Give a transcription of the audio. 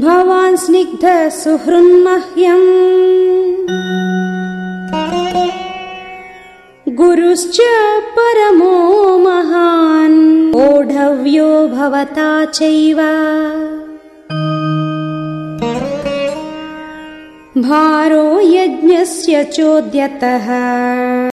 भवान् स्निग्ध सुहृन्मह्यम्। गुरुश्च परमो महान्। ओढव्यो भवता चैव। भारो यज्ञस्य चोद्यतः।